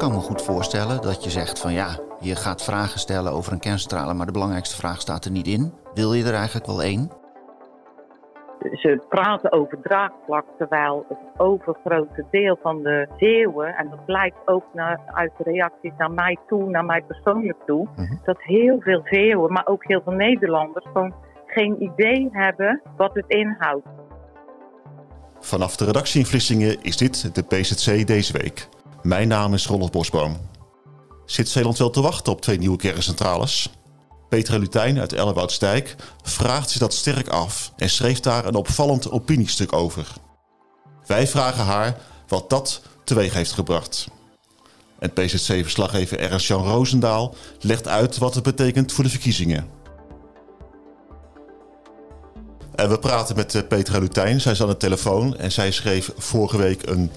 Kan me goed voorstellen dat je zegt van ja, je gaat vragen stellen over een kerncentrale, maar de belangrijkste vraag staat er niet in. Wil je er eigenlijk wel één? Ze praten over draagvlak, terwijl het overgrote deel van de Zeeuwen, en dat blijkt ook naar, uit de reacties naar mij toe, naar mij persoonlijk toe, dat heel veel Zeeuwen, maar ook heel veel Nederlanders, gewoon geen idee hebben wat het inhoudt. Vanaf de redactie in Vlissingen is dit de PZC deze week. Mijn naam is Rolf Bosboom. Zit Zeeland wel te wachten op twee nieuwe kerncentrales? Petra Lutijn uit Ellewoudstijk vraagt zich dat sterk af en schreef daar een opvallend opiniestuk over. Wij vragen haar wat dat teweeg heeft gebracht. En PZC-verslaggever Ernst-Jan Roosendaal legt uit wat het betekent voor de verkiezingen. En we praten met eh, Petra Lutijn. Zij is aan de telefoon en zij schreef vorige week een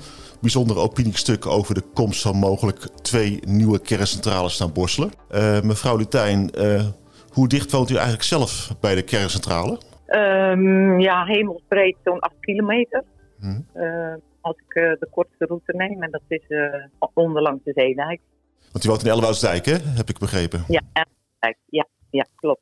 bijzonder opiniestuk over de komst van mogelijk twee nieuwe kerncentrales naar Borselen. Uh, mevrouw Lutijn, uh, hoe dicht woont u eigenlijk zelf bij de kerncentrale? Um, ja, hemelsbreed zo'n 8 kilometer. Hmm. Uh, als ik de kortste route neem, en dat is onderlangs de Zeedijk. Want u woont in Ellewoudzdijk, hè? heb ik begrepen? Ja, ja, ja, klopt.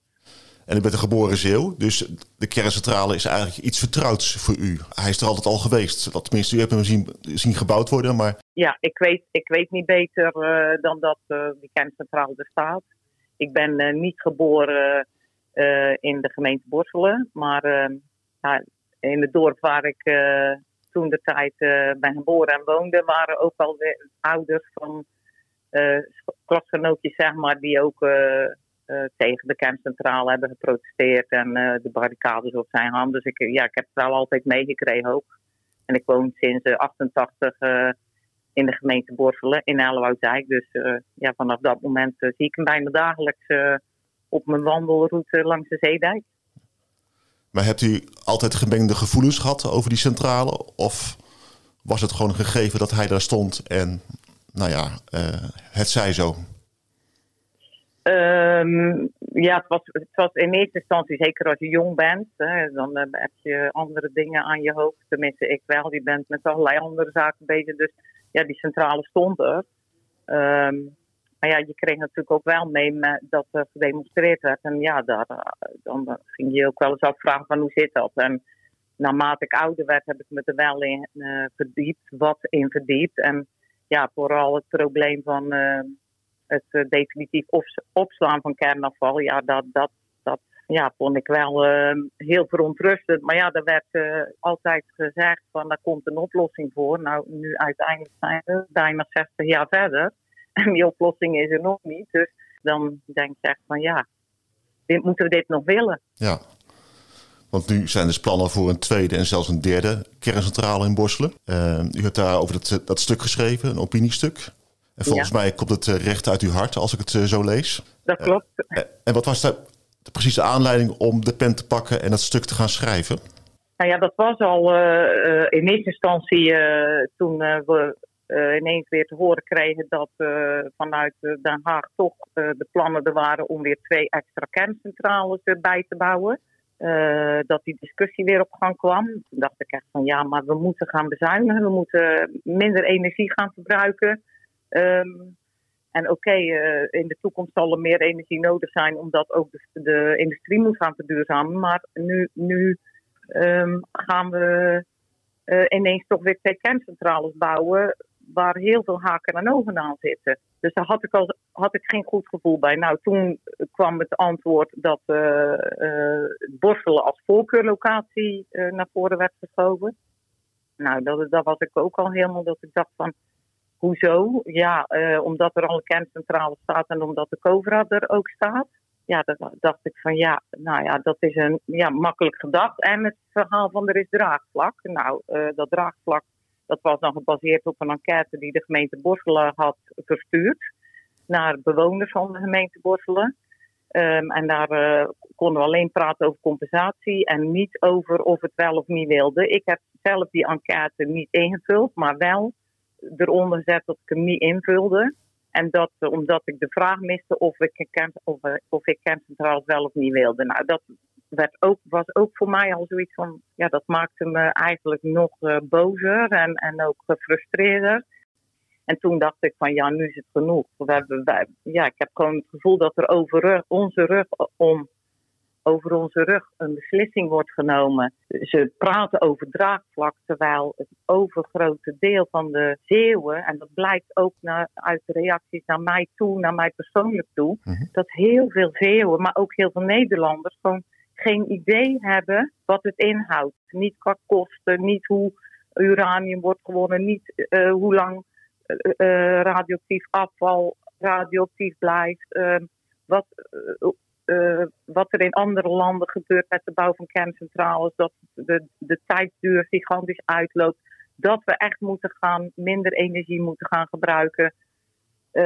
En u bent een geboren Zeeuw, dus de kerncentrale is eigenlijk iets vertrouwds voor u. Hij is er altijd al geweest. Dat, tenminste, u hebt hem zien, zien gebouwd worden, maar... Ja, ik weet, ik weet niet beter uh, dan dat uh, die kerncentrale er staat. Ik ben uh, niet geboren in de gemeente Borselen, maar in het dorp waar ik toen de tijd ben geboren en woonde, waren ook al de ouders van klasgenootjes, zeg maar, die ook tegen de kerncentrale hebben geprotesteerd en uh, de barricades op zijn hand. Dus ik, ja, ik heb het wel altijd meegekregen ook. En ik woon sinds 88 uh, in de gemeente Borselen in Ellewoudijk. Dus ja, vanaf dat moment zie ik hem bijna dagelijks op mijn wandelroute langs de Zeedijk. Maar hebt u altijd gemengde gevoelens gehad over die centrale? Of was het gewoon een gegeven dat hij daar stond en nou ja, het zij zo? Um, ja, het was, het was in eerste instantie, zeker als je jong bent, hè, dan uh, heb je andere dingen aan je hoofd. Tenminste, ik wel. Je bent met allerlei andere zaken bezig. Dus ja, die centrale stond er. Um, maar ja, je kreeg natuurlijk ook wel mee met dat er gedemonstreerd werd. En ja, daar, dan ging je ook wel eens afvragen van hoe zit dat. En naarmate ik ouder werd, heb ik me er wel in uh, verdiept, wat in verdiept. En ja, vooral het probleem van... het uh, definitief opslaan van kernafval, ja, dat, dat, dat ja, vond ik wel uh, heel verontrustend. Maar ja, er werd uh, altijd gezegd van daar komt een oplossing voor. Nou, nu uiteindelijk zijn we bijna 60 jaar verder. En die oplossing is er nog niet. Dus dan denk ik echt van ja, moeten we dit nog willen? Ja. Want nu zijn dus plannen voor een tweede en zelfs een derde kerncentrale in Borselen. u hebt daar over dat stuk geschreven, een opiniestuk. En volgens mij komt het eh, recht uit uw hart als ik het eh, zo lees. Dat klopt. Eh, en wat was de, de precieze aanleiding om de pen te pakken en dat stuk te gaan schrijven? Nou ja, dat was al uh, in eerste instantie uh, toen we ineens weer te horen kregen dat vanuit Den Haag toch de plannen er waren om weer twee extra kerncentrales erbij te bouwen. dat die discussie weer op gang kwam. Toen dacht ik echt van ja, maar we moeten gaan bezuinigen. We moeten minder energie gaan verbruiken. Um, en oké, uh, in de toekomst zal er meer energie nodig zijn, omdat ook de, de industrie moet gaan verduurzamen. Maar nu, nu um, gaan we uh, ineens toch weer twee kerncentrales bouwen, waar heel veel haken en ogen aan zitten. Dus daar had ik, al, had ik geen goed gevoel bij. Nou, toen kwam het antwoord dat uh, Borselen als voorkeurlocatie naar voren werd geschoven. Nou, dat, dat was ik ook al helemaal dat ik dacht van Hoezo? Ja, uh, omdat er al een kerncentrale staat en omdat de COVRA er ook staat. Ja, dan dacht ik van ja, nou ja, dat is een ja, makkelijk gedacht. En het verhaal van er is draagvlak. Nou, uh, dat draagvlak dat was dan gebaseerd op een enquête die de gemeente Borselen had verstuurd naar bewoners van de gemeente Borselen. Ehm, en daar uh, konden we alleen praten over compensatie en niet over of het wel of niet wilde. Ik heb zelf die enquête niet ingevuld, maar wel eronder gezet dat ik hem niet invulde. En dat omdat ik de vraag miste of ik, of, of ik wel of niet wilde. Nou, dat werd ook, was ook voor mij al zoiets van, ja, dat maakte me eigenlijk nog uh, bozer en, en ook gefrustreerder. En toen dacht ik van, ja, nu is het genoeg. We hebben, wij, ja, ik heb gewoon het gevoel dat er over onze rug om over onze rug een beslissing wordt genomen. Ze praten over draagvlak, terwijl het overgrote deel van de Zeeuwen, en dat blijkt ook naar, uit de reacties naar mij toe, naar mij persoonlijk toe, mhm. dat heel veel Zeeuwen, maar ook heel veel Nederlanders gewoon geen idee hebben wat het inhoudt. Niet qua kosten, niet hoe uranium wordt gewonnen, niet uh, hoe lang uh, radioactief afval radioactief blijft. Uh, wat, wat er in andere landen gebeurt met de bouw van kerncentrales, dat de, de tijdsduur gigantisch uitloopt. Dat we echt moeten gaan, minder energie moeten gaan gebruiken. Uh,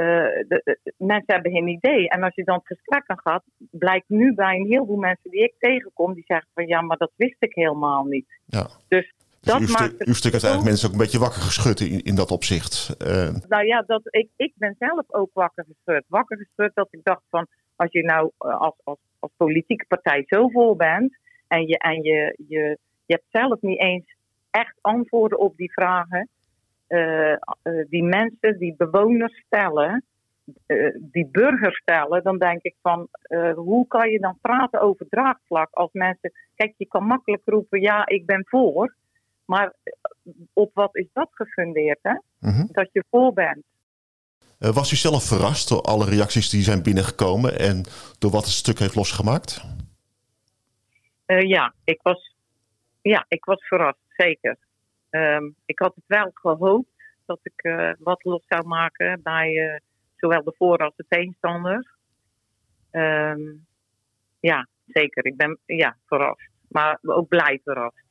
de, mensen hebben geen idee. En als je dan het gesprek aan gaat, blijkt nu bij een heleboel mensen die ik tegenkom, die zeggen van ja, maar dat wist ik helemaal niet. Ja. Dus, dus dat u maakt u stuk uiteindelijk mensen ook een beetje wakker geschud in, in dat opzicht. Uh. Nou ja, dat, ik, ik ben zelf ook wakker geschud. Wakker geschud dat ik dacht van als je nou uh, als, als, als politieke partij zo vol bent en, je, en je, je, je hebt zelf niet eens echt antwoorden op die vragen uh, die mensen, die bewoners stellen, uh, die burgers stellen, dan denk ik van hoe kan je dan praten over draagvlak als mensen. Kijk, je kan makkelijk roepen: ja, ik ben voor. Maar op wat is dat gefundeerd? Hè? Mhm. Dat je voor bent. Was u zelf verrast door alle reacties die zijn binnengekomen en door wat het stuk heeft losgemaakt? ja, ik was, ja, ik was verrast, zeker. Ehm, ik had het wel gehoopt dat ik uh, wat los zou maken bij zowel de voor- als de tegenstander. Um, ja, zeker. Ik ben ja, verrast. Maar ook blij verrast.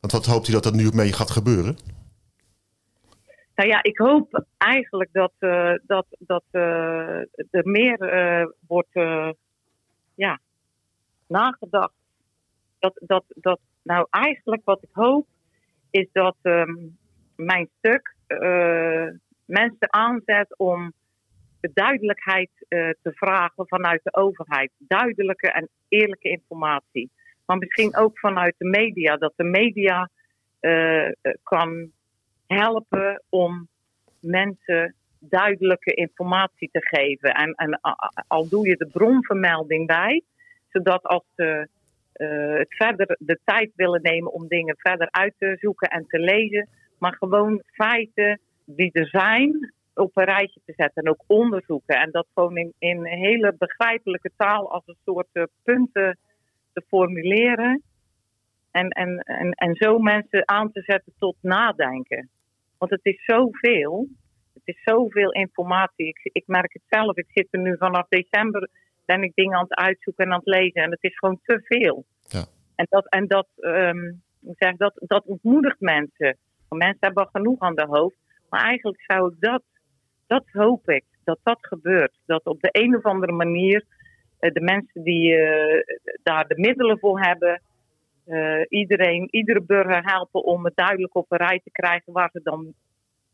Want wat hoopt u dat er nu mee gaat gebeuren? Nou ja, ik hoop eigenlijk dat, uh, dat, dat er meer wordt ja, nagedacht. Dat, dat, dat, nou, eigenlijk wat ik hoop is dat um, mijn stuk uh, mensen aanzet om de duidelijkheid uh, te vragen vanuit de overheid. Duidelijke en eerlijke informatie. Maar misschien ook vanuit de media. Dat de media uh, kan helpen om mensen duidelijke informatie te geven. En, en al doe je de bronvermelding bij, zodat als ze uh, het verder de tijd willen nemen om dingen verder uit te zoeken en te lezen. Maar gewoon feiten die er zijn op een rijtje te zetten en ook onderzoeken. En dat gewoon in, hele begrijpelijke taal als een soort uh, punten te formuleren. En, en, en, en zo mensen aan te zetten tot nadenken. Want het is zoveel. Het is zoveel informatie. Ik, ik merk het zelf. Ik zit er nu vanaf december ben ik dingen aan het uitzoeken en aan het lezen. En het is gewoon te veel. Ja. En dat, en dat, um, zeg, dat, dat ontmoedigt mensen. Mensen hebben al genoeg aan de hoofd. Maar eigenlijk zou ik dat, dat hoop ik, dat dat gebeurt. Dat op de een of andere manier uh, de mensen die uh, daar de middelen voor hebben, uh, iedereen, iedere burger helpen om het duidelijk op een rij te krijgen waar ze dan,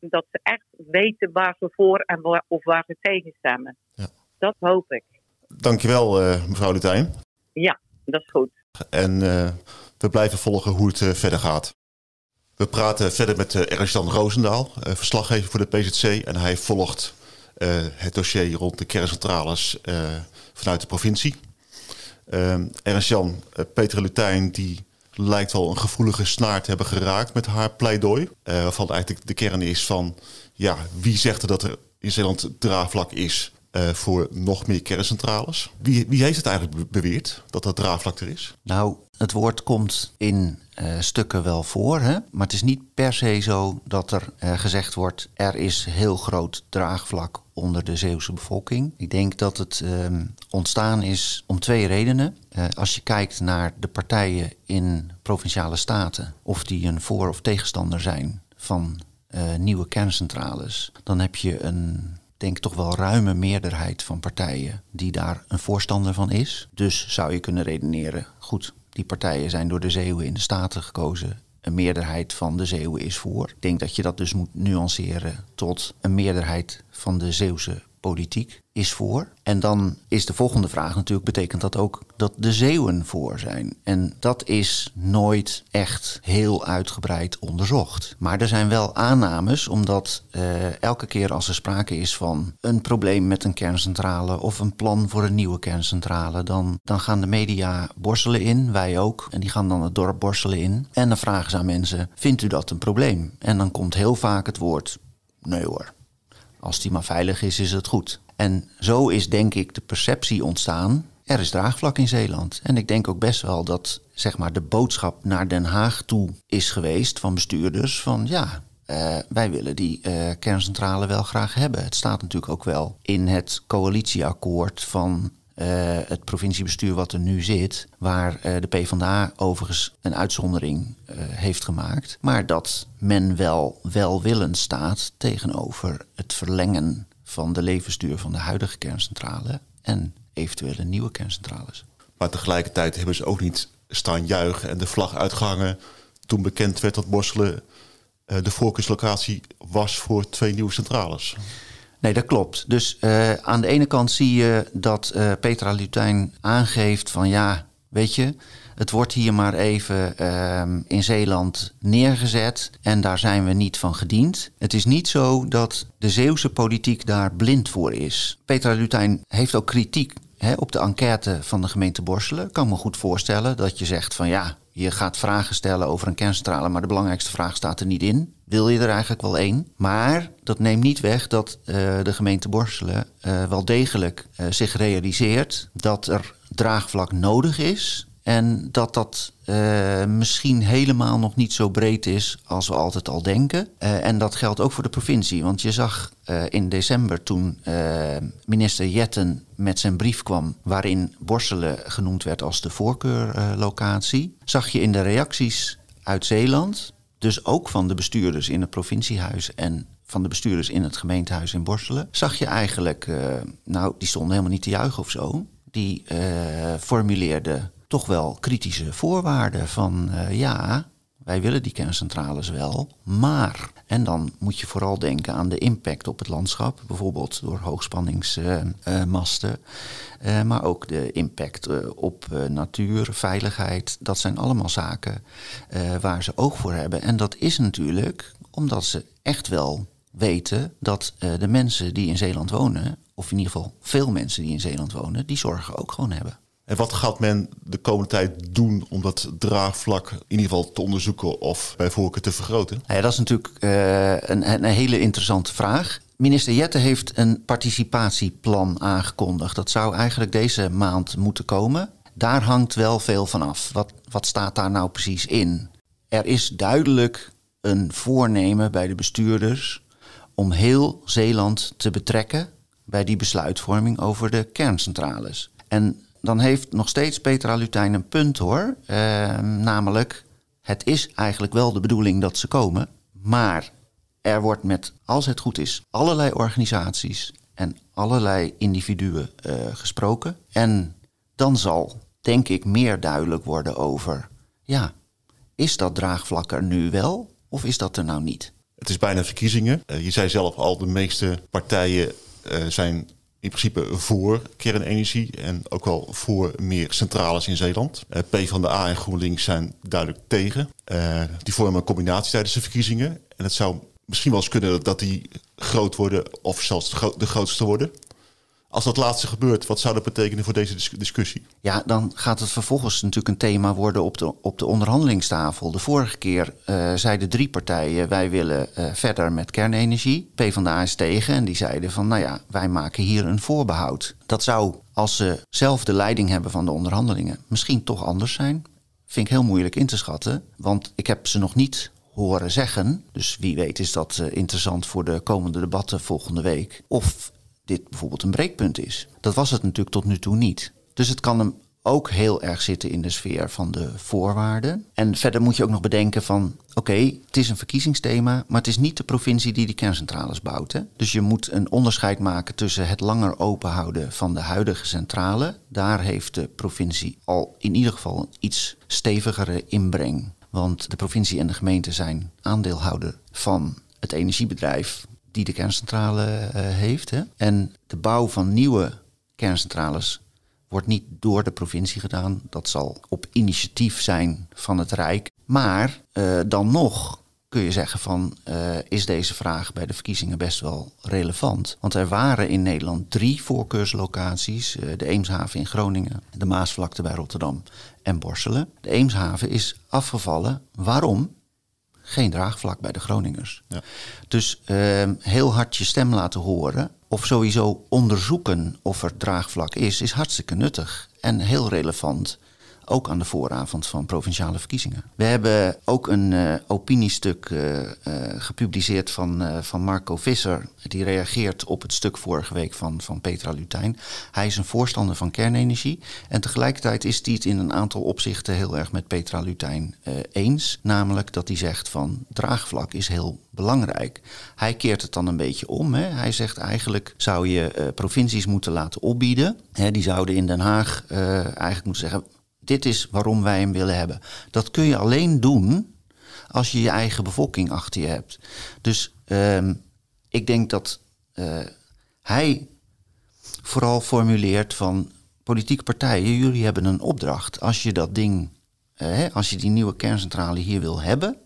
dat ze echt weten waar ze voor en waar, of waar ze tegen stemmen. Ja. Dat hoop ik. Dankjewel, uh, mevrouw Lutijn. Ja, dat is goed. En uh, we blijven volgen hoe het verder gaat. We praten verder met uh, Ernst-Jan Roosendaal, verslaggever voor de PZC. En hij volgt het dossier rond de kerncentrales vanuit de provincie. Ernst-Jan, Peter Lutijn, die lijkt wel een gevoelige snaar te hebben geraakt met haar pleidooi. waarvan eigenlijk de kern is van, ja, wie zegt er dat er in Zeeland draagvlak is uh, voor nog meer kerncentrales. Wie, wie heeft het eigenlijk beweerd dat dat draagvlak er is? Nou, het woord komt in uh, stukken wel voor, hè? maar het is niet per se zo dat er uh, gezegd wordt: er is heel groot draagvlak onder de Zeeuwse bevolking. Ik denk dat het ehm, ontstaan is om twee redenen. als je kijkt naar de partijen in provinciale staten, of die een voor- of tegenstander zijn van nieuwe kerncentrales, dan heb je een denk toch wel ruime meerderheid van partijen die daar een voorstander van is. Dus zou je kunnen redeneren, goed, die partijen zijn door de Zeeuwen in de Staten gekozen. Een meerderheid van de Zeeuwen is voor. Ik denk dat je dat dus moet nuanceren tot een meerderheid van de Zeeuwse politiek is voor. En dan is de volgende vraag natuurlijk, betekent dat ook dat de Zeeuwen voor zijn? En dat is nooit echt heel uitgebreid onderzocht. Maar er zijn wel aannames, omdat uh, elke keer als er sprake is van een probleem met een kerncentrale of een plan voor een nieuwe kerncentrale, dan, dan gaan de media borstelen in, wij ook. En die gaan dan het dorp borstelen in. En dan vragen ze aan mensen, vindt u dat een probleem? En dan komt heel vaak het woord, nee hoor. Als die maar veilig is, is het goed. En zo is denk ik de perceptie ontstaan. Er is draagvlak in Zeeland. En ik denk ook best wel dat zeg maar, de boodschap naar Den Haag toe is geweest van bestuurders van ja, uh, wij willen die uh, kerncentrale wel graag hebben. Het staat natuurlijk ook wel in het coalitieakkoord van uh, het provinciebestuur wat er nu zit, waar uh, de PvdA overigens een uitzondering uh, heeft gemaakt, maar dat men wel welwillend staat tegenover het verlengen van de levensduur van de huidige kerncentrale en eventuele nieuwe kerncentrales. Maar tegelijkertijd hebben ze ook niet staan juichen en de vlag uitgehangen toen bekend werd dat Borselen de voorkeurslocatie was voor twee nieuwe centrales. Nee, dat klopt. Dus uh, aan de ene kant zie je dat uh, Petra Lutijn aangeeft van ja, weet je, het wordt hier maar even uh, in Zeeland neergezet en daar zijn we niet van gediend. Het is niet zo dat de Zeeuwse politiek daar blind voor is. Petra Lutijn heeft ook kritiek hè, op de enquête van de gemeente Borselen. Kan me goed voorstellen dat je zegt van ja, je gaat vragen stellen over een kerncentrale, maar de belangrijkste vraag staat er niet in. Wil je er eigenlijk wel één? Maar dat neemt niet weg dat uh, de gemeente Borselen uh, wel degelijk uh, zich realiseert dat er draagvlak nodig is. En dat dat uh, misschien helemaal nog niet zo breed is als we altijd al denken. Uh, en dat geldt ook voor de provincie. Want je zag uh, in december toen minister Jetten met zijn brief kwam... waarin Borselen genoemd werd als de voorkeurlocatie... zag je in de reacties uit Zeeland, dus ook van de bestuurders in het provinciehuis... en van de bestuurders in het gemeentehuis in Borselen... zag je eigenlijk, nou, die stonden helemaal niet te juichen of zo... die formuleerden toch wel kritische voorwaarden van uh, ja, wij willen die kerncentrales wel, maar. En dan moet je vooral denken aan de impact op het landschap, bijvoorbeeld door hoogspanningsmasten, uh, uh, maar ook de impact op natuur, veiligheid. Dat zijn allemaal zaken waar ze oog voor hebben. En dat is natuurlijk omdat ze echt wel weten dat de mensen die in Zeeland wonen, of in ieder geval veel mensen die in Zeeland wonen, die zorgen ook gewoon hebben. En wat gaat men de komende tijd doen om dat draagvlak in ieder geval te onderzoeken of bij voorkeur te vergroten? Nou ja, dat is natuurlijk uh, een, een, hele interessante vraag. Minister Jette heeft een participatieplan aangekondigd. Dat zou eigenlijk deze maand moeten komen. Daar hangt wel veel van af. Wat, wat staat daar nou precies in? Er is duidelijk een voornemen bij de bestuurders om heel Zeeland te betrekken bij die besluitvorming over de kerncentrales. En dan heeft nog steeds Petra Lutijn een punt hoor. Uh, namelijk, het is eigenlijk wel de bedoeling dat ze komen. Maar er wordt met, als het goed is, allerlei organisaties en allerlei individuen uh, gesproken. En dan zal, denk ik, meer duidelijk worden over, ja, is dat draagvlak er nu wel of is dat er nou niet? Het is bijna verkiezingen. Uh, je zei zelf al, de meeste partijen uh, zijn in principe voor kernenergie en ook wel voor meer centrales in Zeeland. Uh, P van de A en GroenLinks zijn duidelijk tegen. Uh, die vormen een combinatie tijdens de verkiezingen. En het zou misschien wel eens kunnen dat die groot worden of zelfs de grootste worden. Als dat laatste gebeurt, wat zou dat betekenen voor deze discussie? Ja, dan gaat het vervolgens natuurlijk een thema worden op de, op de onderhandelingstafel. De vorige keer uh, zeiden drie partijen: wij willen uh, verder met kernenergie. PvdA is tegen en die zeiden van: nou ja, wij maken hier een voorbehoud. Dat zou, als ze zelf de leiding hebben van de onderhandelingen, misschien toch anders zijn. Vind ik heel moeilijk in te schatten, want ik heb ze nog niet horen zeggen. Dus wie weet is dat uh, interessant voor de komende debatten volgende week. Of dit bijvoorbeeld een breekpunt is. Dat was het natuurlijk tot nu toe niet. Dus het kan hem ook heel erg zitten in de sfeer van de voorwaarden. En verder moet je ook nog bedenken van, oké, het is een verkiezingsthema, maar het is niet de provincie die die kerncentrales bouwt. Hè? Dus je moet een onderscheid maken tussen het langer openhouden van de huidige centrale. Daar heeft de provincie al in ieder geval een iets stevigere inbreng. Want de provincie en de gemeente zijn aandeelhouder van het energiebedrijf die de kerncentrale uh, heeft. Hè? En de bouw van nieuwe kerncentrales wordt niet door de provincie gedaan. Dat zal op initiatief zijn van het Rijk. Maar uh, dan nog kun je zeggen van uh, is deze vraag bij de verkiezingen best wel relevant. Want er waren in Nederland drie voorkeurslocaties. De Eemshaven in Groningen, de Maasvlakte bij Rotterdam en Borselen. De Eemshaven is afgevallen. Waarom? Geen draagvlak bij de Groningers. Ja. Dus uh, heel hard je stem laten horen of sowieso onderzoeken of er draagvlak is, is hartstikke nuttig en heel relevant. Ook aan de vooravond van provinciale verkiezingen. We hebben ook een uh, opiniestuk uh, uh, gepubliceerd van, van Marco Visser. Die reageert op het stuk vorige week van, van Petra Lutijn. Hij is een voorstander van kernenergie. En tegelijkertijd is hij het in een aantal opzichten heel erg met Petra Lutijn eens. Namelijk dat hij zegt van draagvlak is heel belangrijk. Hij keert het dan een beetje om. Hè. Hij zegt eigenlijk zou je provincies moeten laten opbieden. Hè, die zouden in Den Haag eigenlijk moeten zeggen dit is waarom wij hem willen hebben. Dat kun je alleen doen als je je eigen bevolking achter je hebt. Dus uh, ik denk dat uh, hij vooral formuleert van politieke partijen, jullie hebben een opdracht. Als je dat ding, uh, als je die nieuwe kerncentrale hier wil hebben,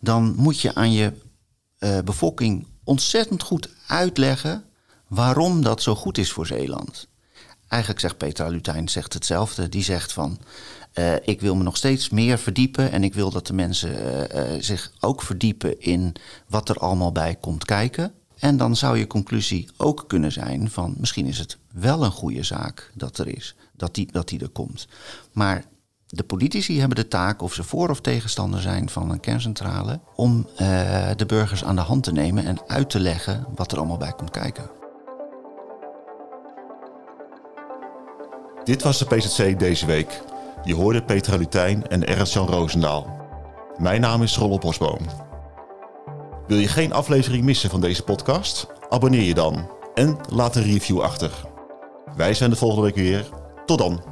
dan moet je aan je uh, bevolking ontzettend goed uitleggen waarom dat zo goed is voor Zeeland. Eigenlijk zegt Petra Lutijn zegt hetzelfde. Die zegt van, uh, ik wil me nog steeds meer verdiepen en ik wil dat de mensen uh, uh, zich ook verdiepen in wat er allemaal bij komt kijken. En dan zou je conclusie ook kunnen zijn van, misschien is het wel een goede zaak dat er is, dat die, dat die er komt. Maar de politici hebben de taak, of ze voor of tegenstander zijn van een kerncentrale, om de burgers aan de hand te nemen en uit te leggen wat er allemaal bij komt kijken. Dit was de PZC deze week. Je hoorde Petra Lutijn en Ernst-Jan Roosendaal. Mijn naam is Rollo Bosboom. Wil je geen aflevering missen van deze podcast? Abonneer je dan en laat een review achter. Wij zijn de volgende week weer. Tot dan.